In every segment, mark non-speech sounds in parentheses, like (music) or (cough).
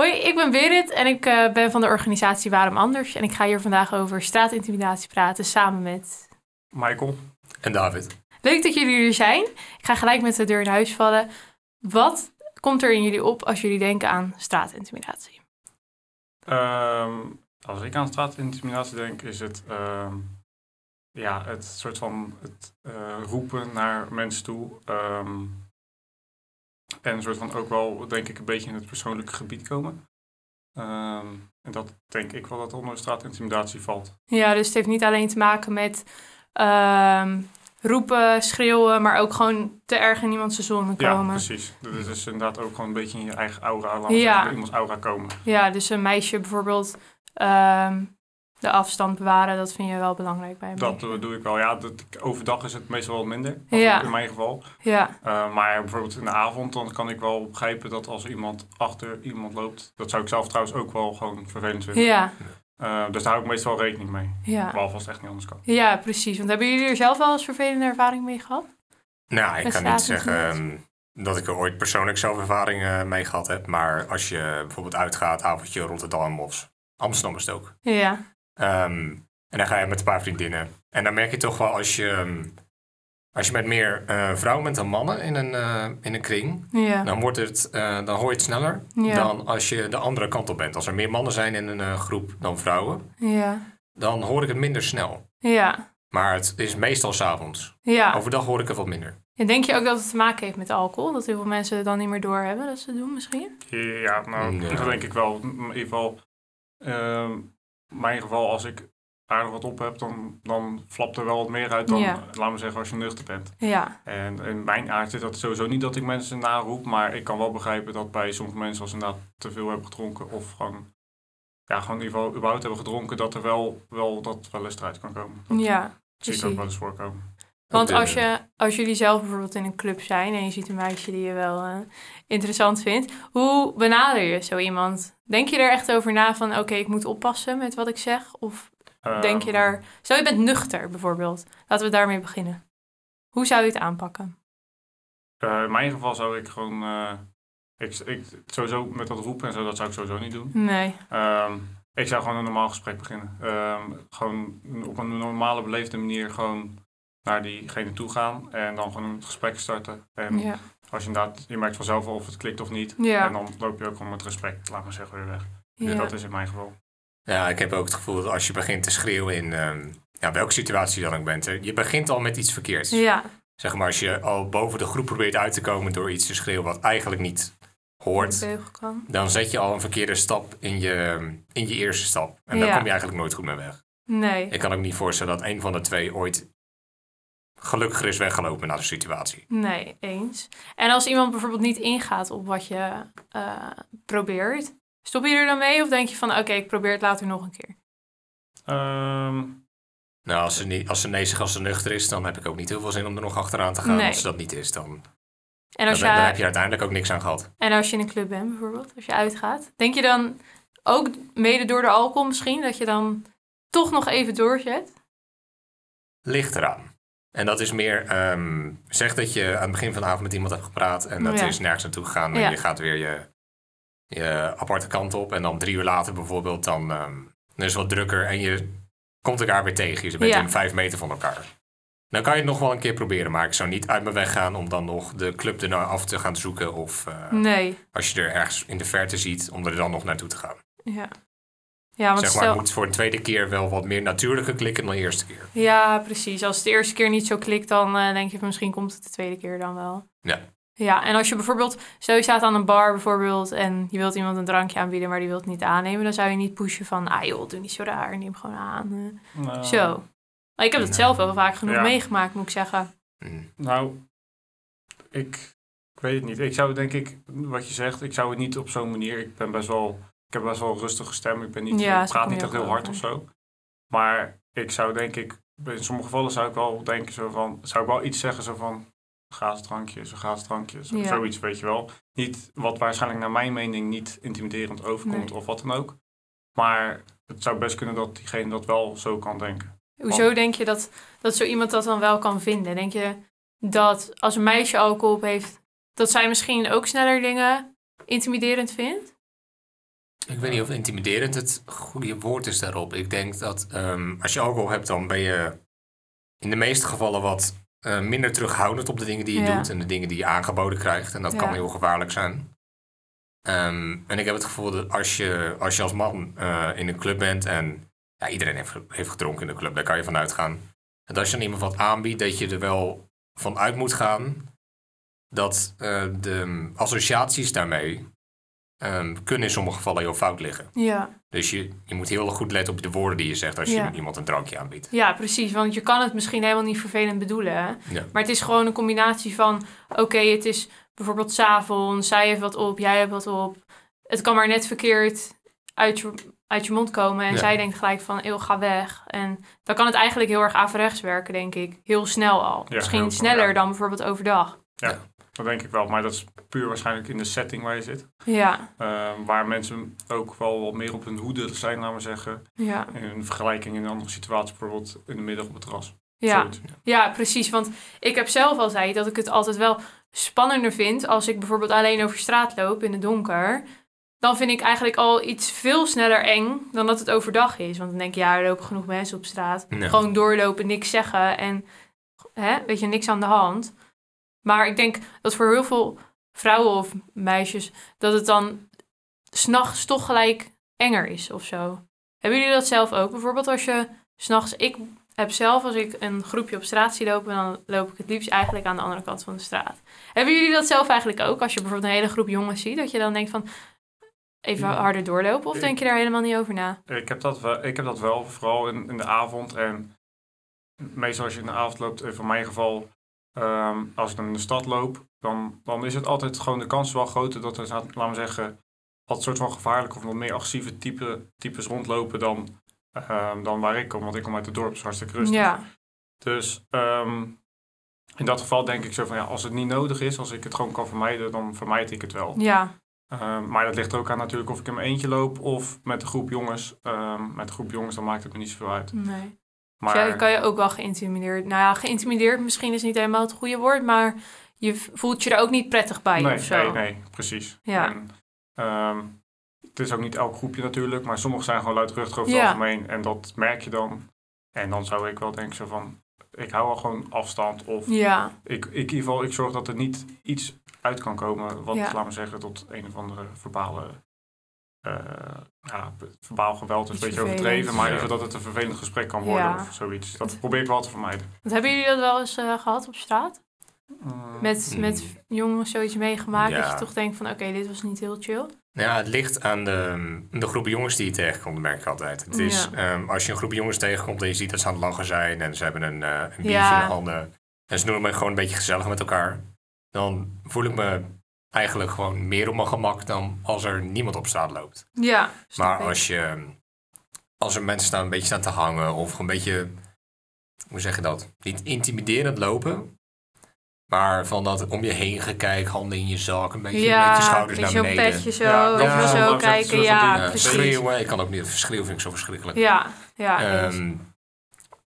Hoi, ik ben Berit en ik eh, ben van de organisatie Waarom Anders. En ik ga hier vandaag over straatintimidatie praten samen met... Michael. En David. Leuk dat jullie er zijn. Ik ga gelijk met de deur in huis vallen. Wat komt er in jullie op als jullie denken aan straatintimidatie? Ehm, als ik aan straatintimidatie denk, is het ehm, ja, het soort van het eh, roepen naar mensen toe. ehm, en een soort van ook wel, denk ik, een beetje in het persoonlijke gebied komen. Ehm, en dat denk ik wel dat onder straatintimidatie valt. Ja, dus het heeft niet alleen te maken met ehm, roepen, schreeuwen, maar ook gewoon te erg in iemands zone Ja, komen. precies. Dat is dus inderdaad ook gewoon een beetje in je eigen aura, laten Ja. iemands aura komen. Ja, dus een meisje bijvoorbeeld ehm, de afstand bewaren, dat vind je wel belangrijk bij een Dat eh, doe ik wel. Ja, dat, overdag is het meestal wel minder, Ja. in mijn geval. Ja, Uh, maar bijvoorbeeld in de avond, dan kan ik wel begrijpen dat als iemand achter iemand loopt, dat zou ik zelf trouwens ook wel gewoon vervelend vinden. ja, Uh, dus daar hou ik meestal rekening mee. ja. Behalve als het echt niet anders kan. Ja, precies. Want hebben jullie er zelf wel eens vervelende ervaring mee gehad? Nou, ik kan niet zeggen ehm, dat ik er ooit persoonlijk zelf ervaring eh, mee gehad heb. Maar als je bijvoorbeeld uitgaat, avondje Rotterdam of Amsterdam is het ook. Ja, Ehm, en dan ga je met een paar vriendinnen. En dan merk je toch wel als je, ehm, als je met meer eh, vrouwen bent dan mannen in een, eh, in een kring, ja, dan, wordt het, eh, dan hoor je het sneller ja, dan als je de andere kant op bent. Als er meer mannen zijn in een eh, groep dan vrouwen, ja, dan hoor ik het minder snel. ja, Maar het is meestal s'avonds. ja. Overdag hoor ik het wat minder. En denk je ook dat het te maken heeft met alcohol? Dat heel veel mensen het dan niet meer doorhebben dat ze het doen misschien? Ja, nou, Ja. dat denk ik wel. In ieder geval, ehm, mijn geval, als ik aardig wat op heb, dan, dan flapt er wel wat meer uit dan, Ja. laten we zeggen, als je nuchter bent. Ja, En in mijn aard zit dat sowieso niet dat ik mensen naroep, maar ik kan wel begrijpen dat bij sommige mensen, als ze inderdaad te veel hebben gedronken of gewoon, ja, gewoon in ieder geval überhaupt hebben gedronken, dat er wel, wel, dat wel eens eruit kan komen. Dat ja, zie ik ook wel eens voorkomen. Want als, je, als jullie zelf bijvoorbeeld in een club zijn en je ziet een meisje die je wel eh, interessant vindt, hoe benader je zo iemand? Denk je er echt over na van, oké, ik moet oppassen met wat ik zeg? Of denk je Ehm, daar... Stel je bent nuchter bijvoorbeeld. Laten we daarmee beginnen. Hoe zou je het aanpakken? eh, in mijn geval zou ik gewoon, eh, ik, ik, sowieso met dat roepen en zo, dat zou ik sowieso niet doen. Nee. Ehm, ik zou gewoon een normaal gesprek beginnen. Ehm, gewoon op een normale, beleefde manier gewoon naar diegene toe gaan en dan gewoon een gesprek starten. En Ja. als je inderdaad, je merkt vanzelf of het klikt of niet. En dan loop je ook gewoon met respect, laat maar zeggen, weer weg. Dus ja. dat is in mijn geval. Ja, ik heb ook het gevoel dat als je begint te schreeuwen in ehm, ja, welke situatie je dan ook bent, hè, je begint al met iets verkeerds. Ja. Zeg maar, als je al boven de groep probeert uit te komen door iets te schreeuwen wat eigenlijk niet hoort, dan zet je al een verkeerde stap in je, in je eerste stap. En daar kom je eigenlijk nooit goed mee weg. Nee. Ik kan ook niet voorstellen dat een van de twee ooit gelukkiger is weggelopen naar de situatie. Nee, eens. En als iemand bijvoorbeeld niet ingaat op wat je eh, probeert, stop je er dan mee of denk je van oké, ik probeer het later nog een keer? Ehm, Nou, als ze, niet, als ze nee zegt als ze nuchter is, dan heb ik ook niet heel veel zin om er nog achteraan te gaan. Nee. Als ze dat niet is, dan, En dan, als, dan heb je, je uiteindelijk ook niks aan gehad. en als je in een club bent bijvoorbeeld, als je uitgaat, denk je dan ook mede door de alcohol misschien dat je dan toch nog even doorzet? Ligt eraan. En dat is meer, ehm, zeg dat je aan het begin van de avond met iemand hebt gepraat en dat Ja. is nergens naartoe gegaan en Ja. je gaat weer je, je aparte kant op en dan drie uur later bijvoorbeeld, dan, ehm, dan is het wat drukker en je komt elkaar weer tegen. Je bent Ja. in vijf meter van elkaar. Dan kan je het nog wel een keer proberen, maar ik zou niet uit mijn weg gaan om dan nog de club erna af te gaan zoeken of eh, Nee. als je er ergens in de verte ziet, om er dan nog naartoe te gaan. Ja. Ja, want zeg maar, stel, het moet voor een tweede keer wel wat meer natuurlijker klikken dan de eerste keer. Ja, precies. Als het de eerste keer niet zo klikt, dan eh, denk je van, misschien komt het de tweede keer dan wel. Ja. Ja, en als je bijvoorbeeld, stel je staat aan een bar bijvoorbeeld en je wilt iemand een drankje aanbieden, maar die wil het niet aannemen, dan zou je niet pushen van, ah joh, doe niet zo raar, neem gewoon aan. eh. nou, Zo. Maar ik heb het nou, zelf wel vaak genoeg ja. meegemaakt, moet ik zeggen. Mm. Nou, ik, ik weet het niet. Ik zou denk ik, wat je zegt, ik zou het niet op zo'n manier. Ik ben best wel, ik heb best wel een rustige stem. Ik ben niet, Ja, ik zo praat niet echt heel hard over. of zo. Maar ik zou denk ik, in sommige gevallen zou ik wel denken zo van, zou ik wel iets zeggen zo van, gaasdrankjes, gaasdrankjes, Ja. zoiets weet je wel. Niet wat waarschijnlijk naar mijn mening niet intimiderend overkomt Nee. of wat dan ook. Maar het zou best kunnen dat diegene dat wel zo kan denken. Hoezo denk je dat, dat zo iemand dat dan wel kan vinden? Denk je dat als een meisje alcohol op heeft, dat zij misschien ook sneller dingen intimiderend vindt? Ik weet niet of intimiderend het goede woord is daarop. Ik denk dat ehm, als je alcohol hebt, dan ben je in de meeste gevallen wat eh, minder terughoudend op de dingen die je Ja. doet en de dingen die je aangeboden krijgt. En dat kan heel gevaarlijk zijn. Ehm, en ik heb het gevoel dat als je als, je als man eh, in een club bent en ja, iedereen heeft, heeft gedronken in de club, daar kan je van uitgaan. En als je dan iemand wat aanbiedt, dat je er wel van uit moet gaan dat eh, de associaties daarmee ehm, kunnen in sommige gevallen heel fout liggen. Ja. Dus je, je moet heel goed letten op de woorden die je zegt als je Ja. iemand een drankje aanbiedt. ja, precies. Want je kan het misschien helemaal niet vervelend bedoelen. Hè? Ja. Maar het is gewoon een combinatie van... Oké, het is bijvoorbeeld 's avonds, zij heeft wat op, jij hebt wat op. Het kan maar net verkeerd uit je, uit je mond komen. En Ja. zij denkt gelijk van, eeuw, ga weg. En dan kan het eigenlijk heel erg averechts werken, denk ik. Heel snel al. Ja, Misschien sneller ja. dan bijvoorbeeld overdag. Dat denk ik wel, maar dat is puur waarschijnlijk in de setting waar je zit. Ja, Eh, waar mensen ook wel wat meer op hun hoede zijn, laten we zeggen. ja, In een vergelijking in een andere situatie, bijvoorbeeld in de middag op het terras. ja. Zoiets. Ja, precies. Want ik heb zelf altijd dat ik het altijd wel spannender vind als ik bijvoorbeeld alleen over straat loop in het donker. Dan vind ik eigenlijk al iets veel sneller eng dan dat het overdag is. Want dan denk je, ja, er lopen genoeg mensen op straat. Gewoon doorlopen, niks zeggen en hè, weet je, niks aan de hand. Maar ik denk dat voor heel veel vrouwen of meisjes dat het dan s'nachts toch gelijk enger is of zo. Hebben jullie dat zelf ook? Bijvoorbeeld als je s'nachts... Ik heb zelf, als ik een groepje op straat zie lopen... dan loop ik het liefst eigenlijk aan de andere kant van de straat. Hebben jullie dat zelf eigenlijk ook? Als je bijvoorbeeld een hele groep jongens ziet... dat je dan denkt van... even Ja. harder doorlopen? Of Ik- denk je daar helemaal niet over na? Ik heb dat wel, ik heb dat wel vooral in, in de avond. En meestal als je in de avond loopt, in mijn geval, ehm, als ik dan in de stad loop, dan, dan is het altijd gewoon de kans wel groter dat er, laten we zeggen, wat soort van gevaarlijke of wat meer agressieve type, types rondlopen dan, ehm, dan waar ik kom. Want ik kom uit het dorp, is hartstikke rustig. Ja, Dus ehm, in dat geval denk ik zo van, ja, als het niet nodig is, als ik het gewoon kan vermijden, dan vermijd ik het wel. ja, maar dat ligt er ook aan natuurlijk of ik in mijn eentje loop of met een groep jongens. Met een groep jongens, dan maakt het me niet zoveel uit. nee. Maar Dus ja, kan je ook wel geïntimideerd... Nou ja, geïntimideerd misschien is niet helemaal het goede woord... maar je voelt je er ook niet prettig bij nee, of zo. nee, nee, precies. Ja. En, ehm, het is ook niet elk groepje natuurlijk, maar sommige zijn gewoon luidruchtig over het Ja. algemeen. En dat merk je dan. En dan zou ik wel denken zo van, ik hou wel gewoon afstand. Of Ja, ik, ik, in ieder geval, ik zorg dat er niet iets uit kan komen wat, Ja. laten we zeggen, tot een of andere verbale... eh, ja, verbaal geweld is een beetje overdreven, maar in Ja. ieder geval dat het een vervelend gesprek kan worden Ja. of zoiets. Dat probeer ik wel te vermijden. Want hebben jullie dat wel eens eh, gehad op straat? Mm, Met, Mm. met jongens zoiets meegemaakt dat je toch denkt van oké, dit was niet heel chill? Nou Ja, het ligt aan de, de groep jongens die je tegenkomt, merk ik altijd. Het is, Ja. ehm, als je een groep jongens tegenkomt en je ziet dat ze aan het lachen zijn en ze hebben een, eh een biertje Ja. in de handen en ze doen het gewoon een beetje gezellig met elkaar, dan voel ik me eigenlijk gewoon meer op mijn gemak dan als er niemand op straat loopt. Ja, Maar als, je, als er mensen staan een beetje staan te hangen of een beetje, hoe zeg je dat, niet intimiderend lopen, maar van dat om je heen gekijk, handen in je zak, een beetje met je schouders naar beneden. petje zo, Ja, even ja, zo we kijken. Ja, zo precies. schreeuwen, ik kan ook niet, schreeuwen vind ik zo verschrikkelijk. Ja, ja. Ehm,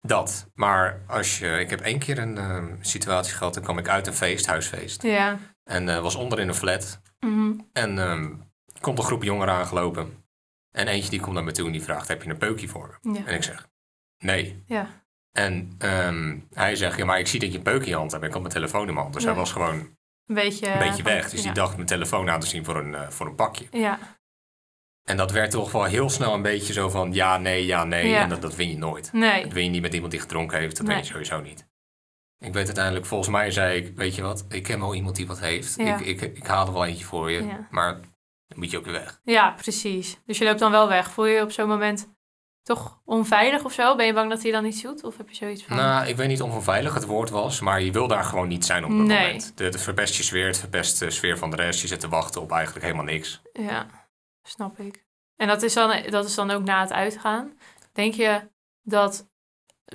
dat. Maar als je, ik heb één keer een ehm, situatie gehad, dan kwam ik uit een feest, huisfeest. ja. En eh, was onder in een flat. Mhm. En ehm, komt een groep jongeren aangelopen. En eentje die komt naar me toe en die vraagt, heb je een peukje voor me? ja. En ik zeg, nee. Ja. En ehm, hij zegt, ja, maar ik zie dat je een peukje in je hand hebt. En ik had mijn telefoon in mijn hand. Dus Ja. hij was gewoon Een beetje... een beetje weg. Dus ja. die dacht mijn telefoon aan te zien voor een, eh, voor een pakje. Ja, En dat werd toch wel heel snel een beetje zo van ja, nee, ja, nee. En dat, dat win je nooit. nee. Dat win je niet met iemand die gedronken heeft. Dat Nee. win je sowieso niet. Ik weet uiteindelijk, volgens mij zei ik, weet je wat, ik ken wel iemand die wat heeft. Ja. Ik, ik, ik haal er wel eentje voor je. Ja. Maar dan moet je ook weer weg. Ja, precies. Dus je loopt dan wel weg. Voel je je op zo'n moment toch onveilig of zo? Ben je bang dat hij dan iets doet? Of heb je zoiets van... Nou, ik weet niet of onveilig het woord was, maar je wil daar gewoon niet zijn op dat Nee. moment. De, het verpest je sfeer, het verpest de sfeer van de rest. Je zit te wachten op eigenlijk helemaal niks. Ja, snap ik. En dat is, dan, dat is dan ook na het uitgaan. Denk je dat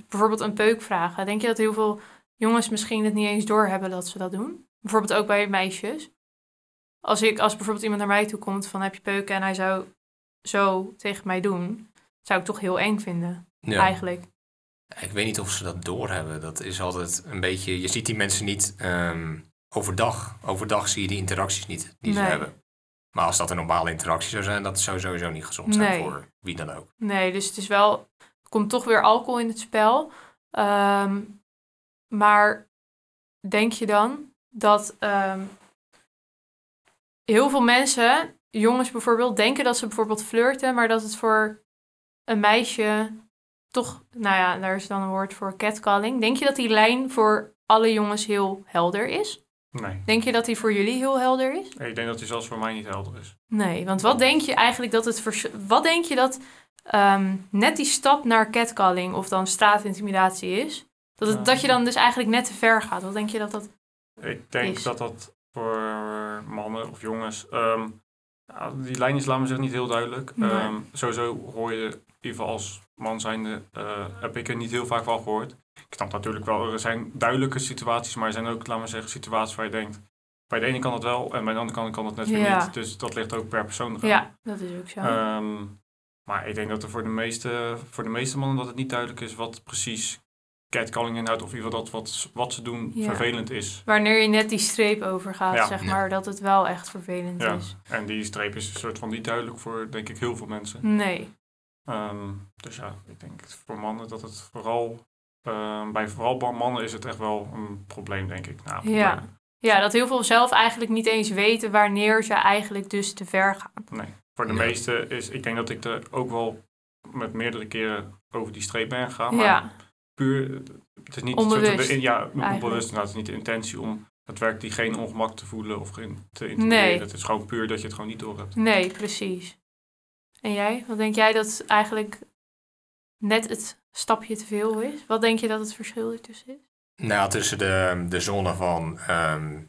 bijvoorbeeld een peuk vragen, denk je dat heel veel jongens misschien het niet eens doorhebben dat ze dat doen? Bijvoorbeeld ook bij meisjes. Als, ik, als bijvoorbeeld iemand naar mij toe komt van heb je peuken en hij zou zo tegen mij doen, zou ik toch heel eng vinden, Ja. eigenlijk. Ik weet niet of ze dat doorhebben. Dat is altijd een beetje. Je ziet die mensen niet ehm, overdag. Overdag zie je die interacties niet die ze hebben. Maar als dat een normale interactie zou zijn, dat zou sowieso niet gezond zijn Nee. voor wie dan ook. Nee, dus het is wel, er komt toch weer alcohol in het spel. Ehm, maar denk je dan dat ehm, heel veel mensen, jongens bijvoorbeeld, denken dat ze bijvoorbeeld flirten, maar dat het voor een meisje toch, nou ja, daar is dan een woord voor catcalling. Denk je dat die lijn voor alle jongens heel helder is? Nee. Denk je dat die voor jullie heel helder is? Ik denk dat die zelfs voor mij niet helder is. Nee, want wat denk je eigenlijk dat het vers- wat denk je dat ehm, net die stap naar catcalling of dan straatintimidatie is? Dat, het, dat je dan dus eigenlijk net te ver gaat. Wat denk je dat dat... Ik denk Is. dat dat voor mannen of jongens... ehm, ja, die lijn is, laat me zeggen, niet heel duidelijk. Nee. Ehm, sowieso hoor je, in ieder geval als man zijnde, eh, heb ik er niet heel vaak van gehoord. Ik snap natuurlijk wel, er zijn duidelijke situaties, maar er zijn ook, laat me zeggen, situaties waar je denkt... Bij de ene kan het wel en bij de andere kant kan het net weer Ja. niet. Dus dat ligt ook per persoon eraan. Ja, dat is ook zo. Ehm, maar ik denk dat er voor de, meeste, voor de meeste mannen dat het niet duidelijk is wat precies catcalling inhoudt. Of in ieder geval dat wat, wat ze doen Ja. vervelend is. Wanneer je net die streep overgaat, Ja. zeg Ja. maar, dat het wel echt vervelend Ja. is. En die streep is een soort van niet duidelijk voor, denk ik, heel veel mensen. Nee. Ehm, dus ja, ik denk voor mannen dat het vooral... ehm, bij vooral mannen is het echt wel een probleem, denk ik. Nou, Ja. Ja, dat heel veel zelf eigenlijk niet eens weten wanneer ze eigenlijk dus te ver gaan. Nee. Voor de Ja. meeste is... Ik denk dat ik er ook wel met meerdere keren over die streep ben gegaan. Maar Ja, puur, het is niet Onbewust, Soort van de, ja, onbewust. Nou, het is niet de intentie om het werk die geen ongemak te voelen of in- te intimideren. Nee. Het is gewoon puur dat je het gewoon niet door hebt. nee, precies. En jij? Wat denk jij dat eigenlijk net het stapje te veel is? Wat denk je dat het verschil ertussen is? Nou, tussen de, de zone van... ehm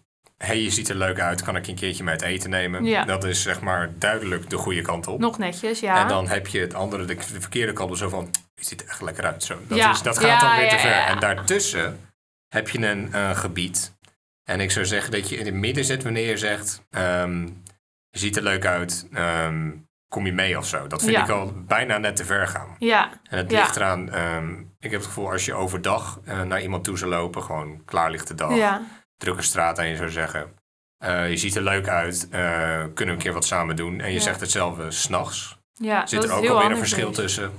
hey, je ziet er leuk uit, kan ik een keertje mee uit eten nemen? Ja. Dat is zeg maar duidelijk de goede kant op. Nog netjes, ja. En dan heb je het andere, de, de verkeerde kant op zo van... Je ziet er echt lekker uit. Zo. Dat, Ja. is, dat gaat dan weer te ver. En daartussen heb je een eh, gebied. En ik zou zeggen dat je in het midden zit wanneer je zegt... ehm, je ziet er leuk uit, ehm, kom je mee of zo. Dat vind ik al bijna net te ver gaan. Ja, En het ligt eraan, ehm, ik heb het gevoel als je overdag eh, naar iemand toe zou lopen, gewoon klaarlichte dag, ja, drukke straat en je zou zeggen, eh, je ziet er leuk uit, eh, kunnen we een keer wat samen doen. En je Ja. zegt hetzelfde s'nachts, ja. zit er ook alweer een verschil is. tussen.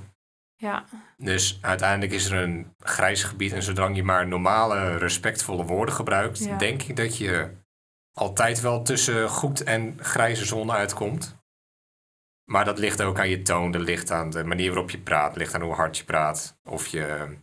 Ja, Dus uiteindelijk is er een grijs gebied en zolang je maar normale, respectvolle woorden gebruikt, Ja. denk ik dat je altijd wel tussen goed en grijze zone uitkomt. Maar dat ligt ook aan je toon, dat ligt aan de manier waarop je praat, ligt aan hoe hard je praat. Of je.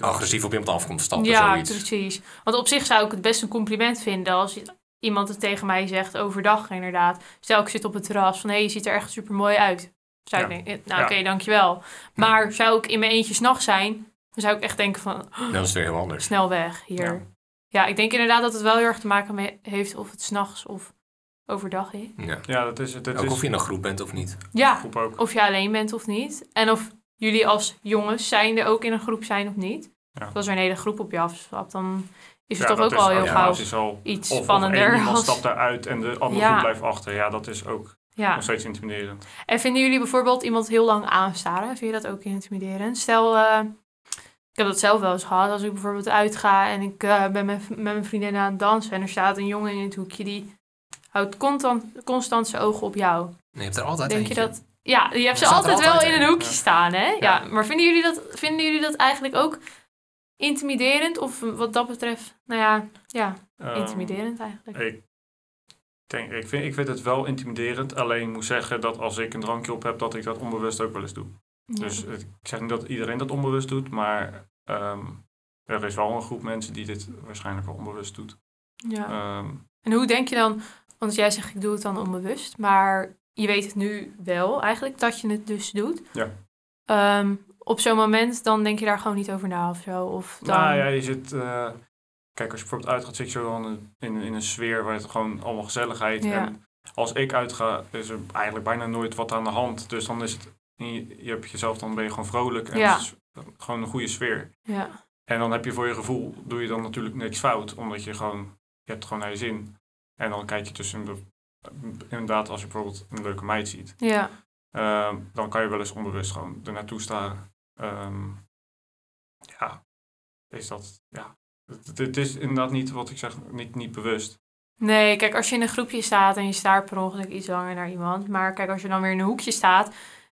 Agressief op iemand afkomt stappen, ja zoiets. precies. Want op zich zou ik het best een compliment vinden als iemand het tegen mij zegt overdag inderdaad. Stel ik zit op het terras van hé, je ziet er echt super mooi uit. Zou ik Ja. denken, nou Ja. oké, dankjewel. Maar zou ik in mijn eentje s'nachts zijn, dan zou ik echt denken van Dan is het weer heel anders. snel weg hier. Ja. Ja. ik denk inderdaad dat het wel heel erg te maken mee heeft of het s'nachts of overdag is. Ja. Ja, dat is het. Het Ook is of je in een groep bent of niet. Ja, groep ook. of je alleen bent of niet. En of jullie als jongens zijnde ook in een groep zijn of niet. Ja. Als er een hele groep op je afstapt, dan is het Ja, toch ook is heel ja, gauw Het is al, iets of, of spannender. één iemand als- stapt eruit en de andere Ja. groep blijft achter. Ja, dat is ook ja. nog steeds intimiderend. En vinden jullie bijvoorbeeld iemand heel lang aanstaren? Vind je dat ook intimiderend? Stel, eh, ik heb dat zelf wel eens gehad. Als ik bijvoorbeeld uitga en ik eh, ben met, met mijn vriendinnen aan het dansen... en er staat een jongen in het hoekje die houdt constant, constant zijn ogen op jou. Je hebt er altijd Denk je dat... Ja, je hebt ze altijd wel in een hoekje Ja. staan, hè? Ja. Ja. maar vinden jullie, dat, vinden jullie dat eigenlijk ook intimiderend? Of wat dat betreft, nou ja, ja Ehm, intimiderend eigenlijk. Ik, denk, ik, vind, ik vind het wel intimiderend. Alleen ik moet zeggen dat als ik een drankje op heb, dat ik dat onbewust ook wel eens doe. Ja. Dus ik zeg niet dat iedereen dat onbewust doet, maar ehm, er is wel een groep mensen die dit waarschijnlijk wel onbewust doet. ja. Ehm, En hoe denk je dan, want jij zegt ik doe het dan onbewust, maar je weet het nu wel eigenlijk dat je het dus doet. Ja. Ehm, op zo'n moment dan denk je daar gewoon niet over na of zo. Of dan... Nou ja, je zit... eh, kijk, als je bijvoorbeeld uitgaat, zit je zo in een, in, in een sfeer waar het gewoon allemaal gezelligheid... Ja. En als ik uitga, is er eigenlijk bijna nooit wat aan de hand. Dus dan is het... Je, je hebt jezelf, dan ben je gewoon vrolijk en Ja. is gewoon een goede sfeer. ja. En dan heb je voor je gevoel, doe je dan natuurlijk niks fout, omdat je gewoon, je hebt gewoon naar je zin. En dan kijk je tussen, de, inderdaad, als je bijvoorbeeld een leuke meid ziet, ja. ehm, dan kan je wel eens onbewust gewoon er naartoe staren. Ehm, ja, is dat, ja. Het, het is inderdaad niet wat ik zeg, niet, niet bewust. Nee, kijk, als je in een groepje staat en je staart per ongeluk iets langer naar iemand. Maar kijk, als je dan weer in een hoekje staat,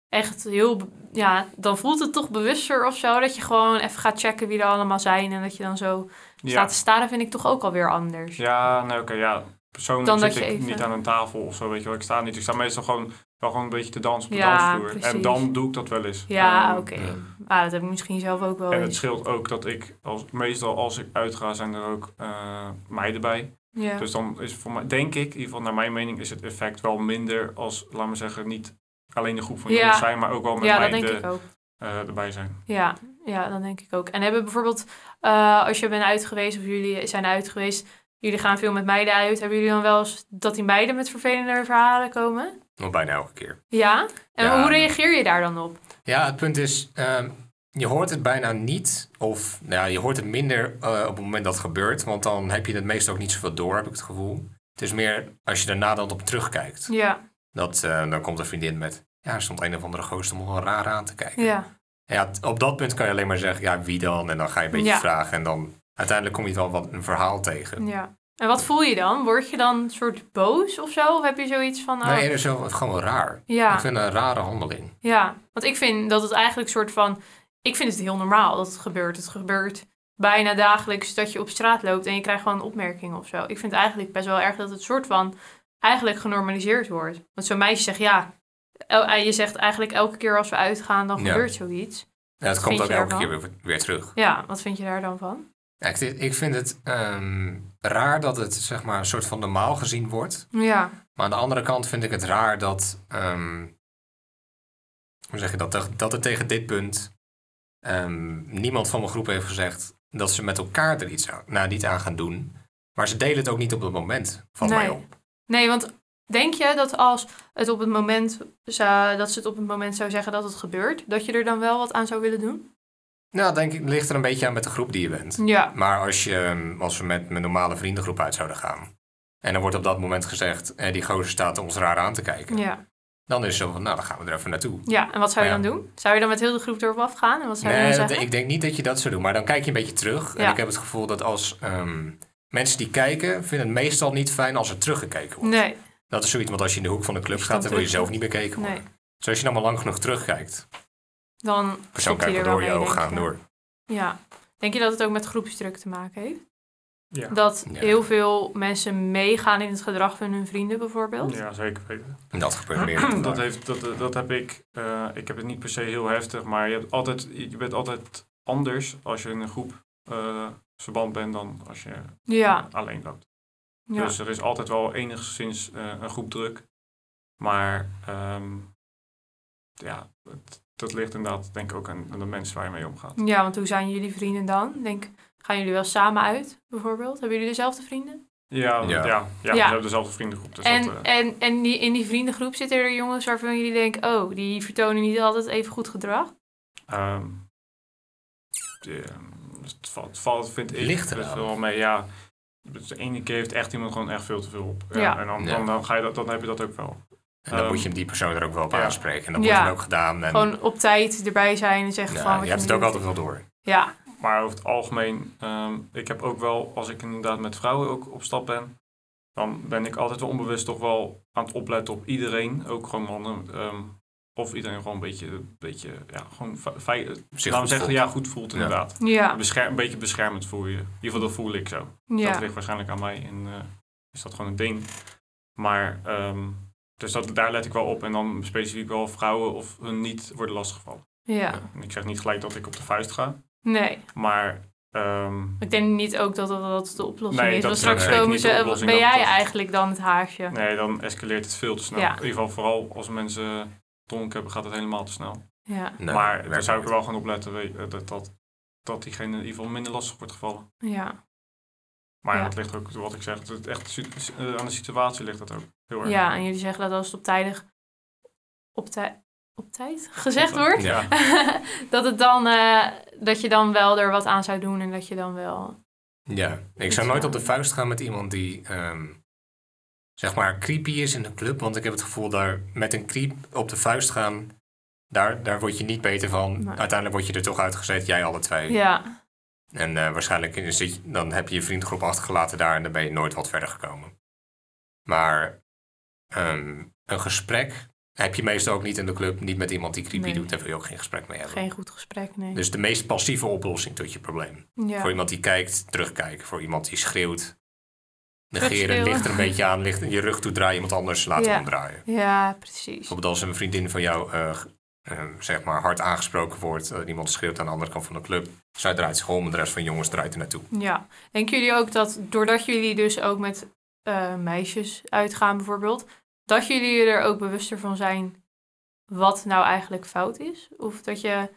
echt heel, ja, dan voelt het toch bewuster of zo. Dat je gewoon even gaat checken wie er allemaal zijn. En dat je dan zo Ja, staat te staren, vind ik toch ook alweer anders. ja nee, oké, ja. Persoonlijk Dan zit dat je ik even- niet aan een tafel of zo, weet je wel. Ik sta niet. Ik sta meestal gewoon, wel gewoon een beetje te dansen op de Ja, dansvloer. precies. En dan doe ik dat wel eens. Ja, oké. ja. Ah, dat heb ik misschien zelf ook wel En het scheelt ook dat ik, als, meestal als ik uitga, zijn er ook eh, meiden bij. Ja. Dus dan is voor mij, denk ik, in ieder geval naar mijn mening, is het effect wel minder als, laat maar zeggen, niet alleen de groep van Ja. jongens zijn, maar ook wel met meiden denk ik ook. eh, erbij zijn. Ja, ja, dat denk ik ook. En hebben bijvoorbeeld, eh, als je bent uit geweest of jullie zijn uit geweest, jullie gaan veel met meiden uit, hebben jullie dan wel eens dat die meiden met vervelende verhalen komen? Nog bijna elke keer. Ja? En Ja. hoe reageer je daar dan op? Ja, het punt is, ehm, je hoort het bijna niet. Of nou ja, je hoort het minder eh, op het moment dat het gebeurt. Want dan heb je het meestal ook niet zoveel door, heb ik het gevoel. Het is meer als je daarna dan op terugkijkt. Ja, Dat, eh, dan komt een vriendin met, ja, er stond een of andere gozer wel raar aan te kijken. ja, Ja, op dat punt kan je alleen maar zeggen, ja, wie dan? En dan ga je een beetje Ja. vragen. En dan uiteindelijk kom je wel wat een verhaal tegen. ja. En wat voel je dan? Word je dan een soort boos of zo? Of heb je zoiets van... oh, Nee, dat is gewoon raar. ja, Ik vind het een rare handeling. ja, want ik vind dat het eigenlijk een soort van... Ik vind het heel normaal dat het gebeurt. Het gebeurt bijna dagelijks dat je op straat loopt en je krijgt gewoon een opmerking of zo. Ik vind eigenlijk best wel erg dat het soort van eigenlijk genormaliseerd wordt. Want zo'n meisje zegt ja, eh, je zegt eigenlijk elke keer als we uitgaan dan Ja. gebeurt zoiets. Ja, het Wat komt ook elke keer weer terug. Ja, wat vind je daar dan van? Ja, ik, ik vind het ehm, raar dat het zeg maar, een soort van normaal gezien wordt. Ja, Maar aan de andere kant vind ik het raar dat. ehm, hoe zeg je dat? Dat, er tegen dit punt. ehm, niemand van mijn groep heeft gezegd. dat ze met elkaar er iets aan, nou, niet aan gaan doen. Maar ze delen het ook niet op het moment. Van mij op. nee, want denk je dat als het op het moment zou, dat ze het op het moment zou zeggen dat het gebeurt, dat je er dan wel wat aan zou willen doen? Nou, denk ik, ligt er een beetje aan met de groep die je bent. Ja, Maar als, je, ehm, als we met mijn normale vriendengroep uit zouden gaan. en er wordt op dat moment gezegd. Eh, die gozer staat ons raar aan te kijken. ja, dan is het zo van. nou, dan gaan we er even naartoe. ja. En wat zou je ja. dan doen? Zou je dan met heel de groep erop afgaan? En wat zou je Nee, dan dat- zeggen? ik denk niet dat je dat zou doen. Maar dan kijk je een beetje terug. En Ja. ik heb het gevoel dat als ehm, mensen die kijken, vinden het meestal niet fijn als er teruggekeken wordt. Nee, Dat is zoiets, want als je in de hoek van de club je gaat, dan dan wil je zelf niet bekeken worden. nee. Dus als je dan maar lang genoeg terugkijkt, Dan je kijkt er door je mee, ogen denk gaan je. door. Ja. Denk je dat het ook met groepsdruk te maken heeft? Ja, Dat Ja. heel veel mensen meegaan in het gedrag van hun vrienden bijvoorbeeld? ja zeker weten. En dat gebeurt meer. (clears throat) Dat, heeft, dat, dat heb ik, eh, ik heb het niet per se heel heftig, maar je, hebt altijd, je bent altijd anders als je in een groep eh, verband bent dan als je Ja, alleen loopt. ja. Dus er is altijd wel enigszins eh, een groep druk. Maar ehm, ja, het, dat ligt inderdaad denk ik ook aan, aan de mensen waar je mee omgaat. ja, want hoe zijn jullie vrienden dan? Denk, gaan jullie wel samen uit bijvoorbeeld? Hebben jullie dezelfde vrienden? Ja, ja. Ja. ja, ja, Ja. we hebben dezelfde vriendengroep. Dus en dat, eh, en, en die, in die vriendengroep zitten er jongens waarvan jullie denken... oh, die vertonen niet altijd even goed gedrag? Ehm, de, het valt, het valt, vind ik, Ligt er wel mee. Ja, de ene keer heeft echt iemand gewoon echt veel te veel op. Ja, Ja. En dan, Ja. dan, dan, ga je dat, dan heb je dat ook wel. En dan Ehm, moet je die persoon er ook wel op ja. aanspreken. En dat Ja. wordt dan ook gedaan. En Gewoon op tijd erbij zijn en zeggen ja, van... wat je hebt het ook altijd wel door. Ja, Maar over het algemeen, ehm, ik heb ook wel, als ik inderdaad met vrouwen ook op stap ben, dan ben ik altijd wel onbewust toch wel aan het opletten op iedereen, ook gewoon mannen. ehm, of iedereen gewoon een beetje, een beetje ja, gewoon laten zeggen, voelt. ja, goed voelt inderdaad. ja, Bescher- een beetje beschermend voel je. In ieder geval, dat voel ik zo. Dat ja. ligt waarschijnlijk aan mij en eh, is dat gewoon een ding. Maar, ehm, dus dat, daar let ik wel op. En dan specifiek wel vrouwen of hun niet worden lastiggevallen. ja. En ik zeg niet gelijk dat ik op de vuist ga, Nee, maar... ehm, ik denk niet ook dat dat, dat de oplossing Nee, is. dat Want is straks komen ze... Ben jij dat- eigenlijk dan het haasje? Nee, dan escaleert het veel te snel. Ja. In ieder geval vooral als mensen dronken hebben, gaat het helemaal te snel. Ja, Nee, maar daar zou ik er wel gewoon op letten dat, dat, dat diegene in ieder geval minder lastig wordt gevallen. ja. Maar Ja. dat ligt ook, wat ik zeg, het echt eh, aan de situatie ligt dat ook heel erg. ja, en jullie zeggen dat als het op tijdig... Op, tij- op tijd (laughs) gezegd wordt? Ja. (laughs) dat, het dan, eh, dat je dan wel er wat aan zou doen en dat je dan wel... Ja, ik zou nooit op de vuist gaan met iemand die, ehm, zeg maar, creepy is in de club. Want ik heb het gevoel daar met een creep op de vuist gaan, daar, daar word je niet beter van. Nee. Uiteindelijk word je er toch uitgezet, jij alle twee. Ja, En eh, waarschijnlijk zit dan heb je je vriendengroep achtergelaten daar en dan ben je nooit wat verder gekomen. Maar ehm, een gesprek heb je meestal ook niet in de club. Niet met iemand die creepy Nee. doet. Daar wil je ook geen gesprek mee hebben. Geen goed gesprek, nee. Dus de meest passieve oplossing tot je probleem. ja. Voor iemand die kijkt, terugkijken. Voor iemand die schreeuwt. Negeren, ligt er een beetje aan. Ligt in je rug toe draaien. Iemand anders laten Ja. omdraaien. ja, precies. Bijvoorbeeld als een vriendin van jou eh, zeg maar hard aangesproken wordt. eh, iemand schreeuwt aan de andere kant van de club. Zij draait zich om en de rest van de jongens draait er naartoe. Ja. Denken jullie ook dat doordat jullie dus ook met eh, meisjes uitgaan bijvoorbeeld, dat jullie er ook bewuster van zijn wat nou eigenlijk fout is? Of dat je,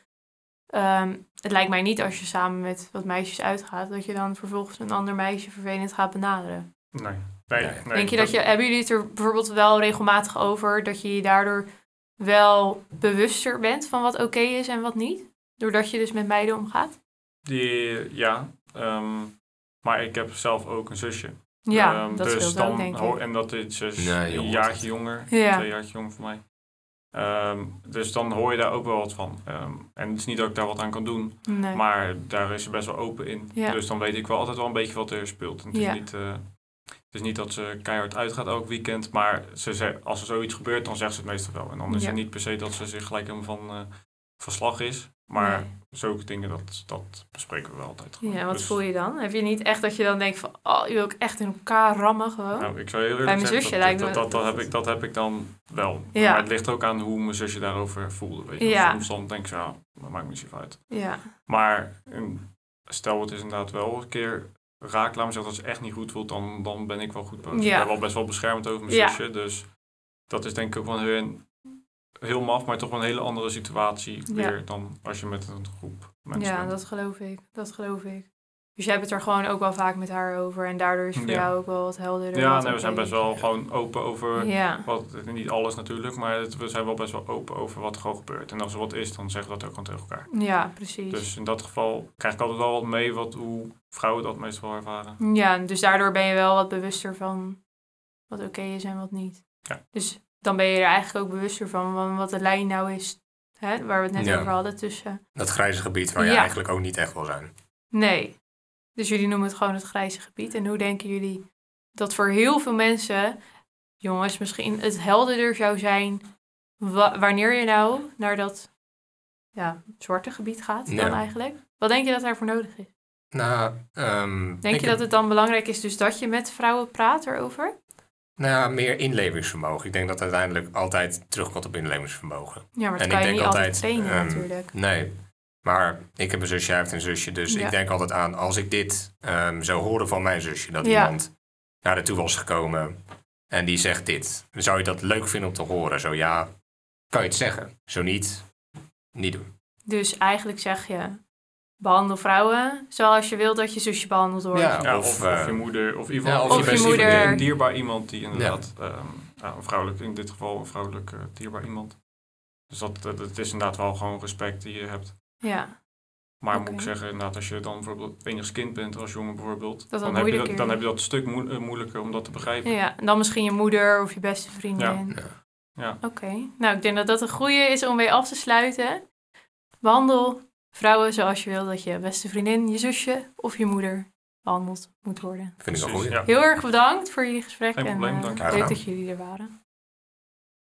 ehm, het lijkt mij niet als je samen met wat meisjes uitgaat, dat je dan vervolgens een ander meisje vervelend gaat benaderen. Nee. Nee, Nee. nee, Denk je dat je, hebben jullie het er bijvoorbeeld wel regelmatig over dat je je daardoor wel bewuster bent van wat oké is en wat niet? Doordat je dus met meiden omgaat? Die, ja. ehm, maar ik heb zelf ook een zusje. Ja, Ehm, dat dus dan ook, denk ik. En dat is dus Nee, een jaartje jonger. Ja. Twee jaartje jonger voor mij. Ehm, dus dan hoor je daar ook wel wat van. Ehm, en het is niet dat ik daar wat aan kan doen. Nee. Maar daar is ze best wel open in. Ja. Dus dan weet ik wel altijd wel een beetje wat er speelt. En het, Ja. is niet, eh, het is niet dat ze keihard uitgaat elk weekend. Maar ze ze, als er zoiets gebeurt, dan zegt ze het meestal wel. En dan is Ja. het niet per se dat ze zich gelijk helemaal van eh verslag is. Maar Nee. zulke dingen, dat, dat bespreken we wel altijd. gewoon. Ja, wat Dus, voel je dan? Heb je niet echt dat je dan denkt van, oh, je wil ook echt in elkaar rammen gewoon? Nou, ik zou heel Bij eerlijk mijn zeggen, zusje dat, lijkt dat, dat, dat, heb ik, dat heb ik dan wel. Ja. Maar het ligt ook aan hoe mijn zusje daarover voelde. Weet je. Ja. Soms dan denk ik, zo, ja, dat maakt me niet uit. Ja, Maar een- stel het is inderdaad wel een keer raak, laat me zeggen, dat ze echt niet goed voelt, dan, dan ben ik wel goed boos. Ja. Ik ben wel best wel beschermend over mijn Ja. zusje, dus dat is denk ik ook wel heel, heel maf, maar toch wel een hele andere situatie weer dan als je met een groep mensen ja bent. dat geloof ik. Dat geloof ik. Dus jij hebt het er gewoon ook wel vaak met haar over en daardoor is voor Ja. jou ook wel wat helderder. Ja, wat nee, we zijn best wel gewoon open over, Ja, wat, niet alles natuurlijk, maar het- we zijn wel best wel open over wat er gewoon gebeurt. En als er wat is, dan zeggen we dat ook gewoon tegen elkaar. ja, precies. Dus in dat geval krijg ik altijd wel wat mee wat, hoe vrouwen dat meestal ervaren. Ja, dus daardoor ben je wel wat bewuster van wat oké is en wat niet. Ja. Dus dan ben je er eigenlijk ook bewuster van, van wat de lijn nou is, hè, waar we het net Ja. over hadden tussen. Dat grijze gebied waar je eigenlijk ook niet echt wil zijn. Nee. Dus jullie noemen het gewoon het grijze gebied. En hoe denken jullie dat voor heel veel mensen, jongens, misschien het helderder zou zijn wa- wanneer je nou naar dat ja, zwarte gebied gaat dan eigenlijk? Wat denk je dat daarvoor nodig is? Nou, ehm, Denk je dat het dan belangrijk is dus dat je met vrouwen praat erover? Nou meer inlevingsvermogen. Ik denk dat het uiteindelijk altijd terugkomt op inlevingsvermogen. Ja, maar dat En kan ik je niet denk altijd altijd, trainen ehm, natuurlijk. Nee, maar ik heb een zusje, hij heeft een zusje. Dus Ja. ik denk altijd aan, als ik dit ehm, zou horen van mijn zusje, dat Ja. iemand naar haar toe was gekomen en die zegt dit. Zou je dat leuk vinden om te horen? Zo ja, kan je het zeggen. Zo niet, niet doen. Dus eigenlijk zeg je, behandel vrouwen zoals je wilt dat je zusje behandeld wordt. Ja. Ja, Of, of, eh, of je moeder, of in ieder ja, geval of of je je moeder. Een dierbaar iemand die inderdaad, ehm, een vrouwelijk, in dit geval een vrouwelijk eh, dierbaar iemand. Dus dat, dat, het is inderdaad wel gewoon respect die je hebt. Ja, Maar moet ik zeggen, inderdaad, als je dan bijvoorbeeld enigszins kind bent als jongen bijvoorbeeld, Dat dan, heb je dat, dan heb je dat stuk eh, moeilijker om dat te begrijpen. ja. En dan misschien je moeder of je beste vriendin. Ja. Ja. Oké, nou ik denk dat dat een goede is om mee af te sluiten. Behandel vrouwen zoals je wil dat je beste vriendin, je zusje of je moeder behandeld moet worden. Vind ik wel goed. ja. Heel erg bedankt voor jullie gesprek Geen en probleem, eh, dank je. leuk dat jullie er waren.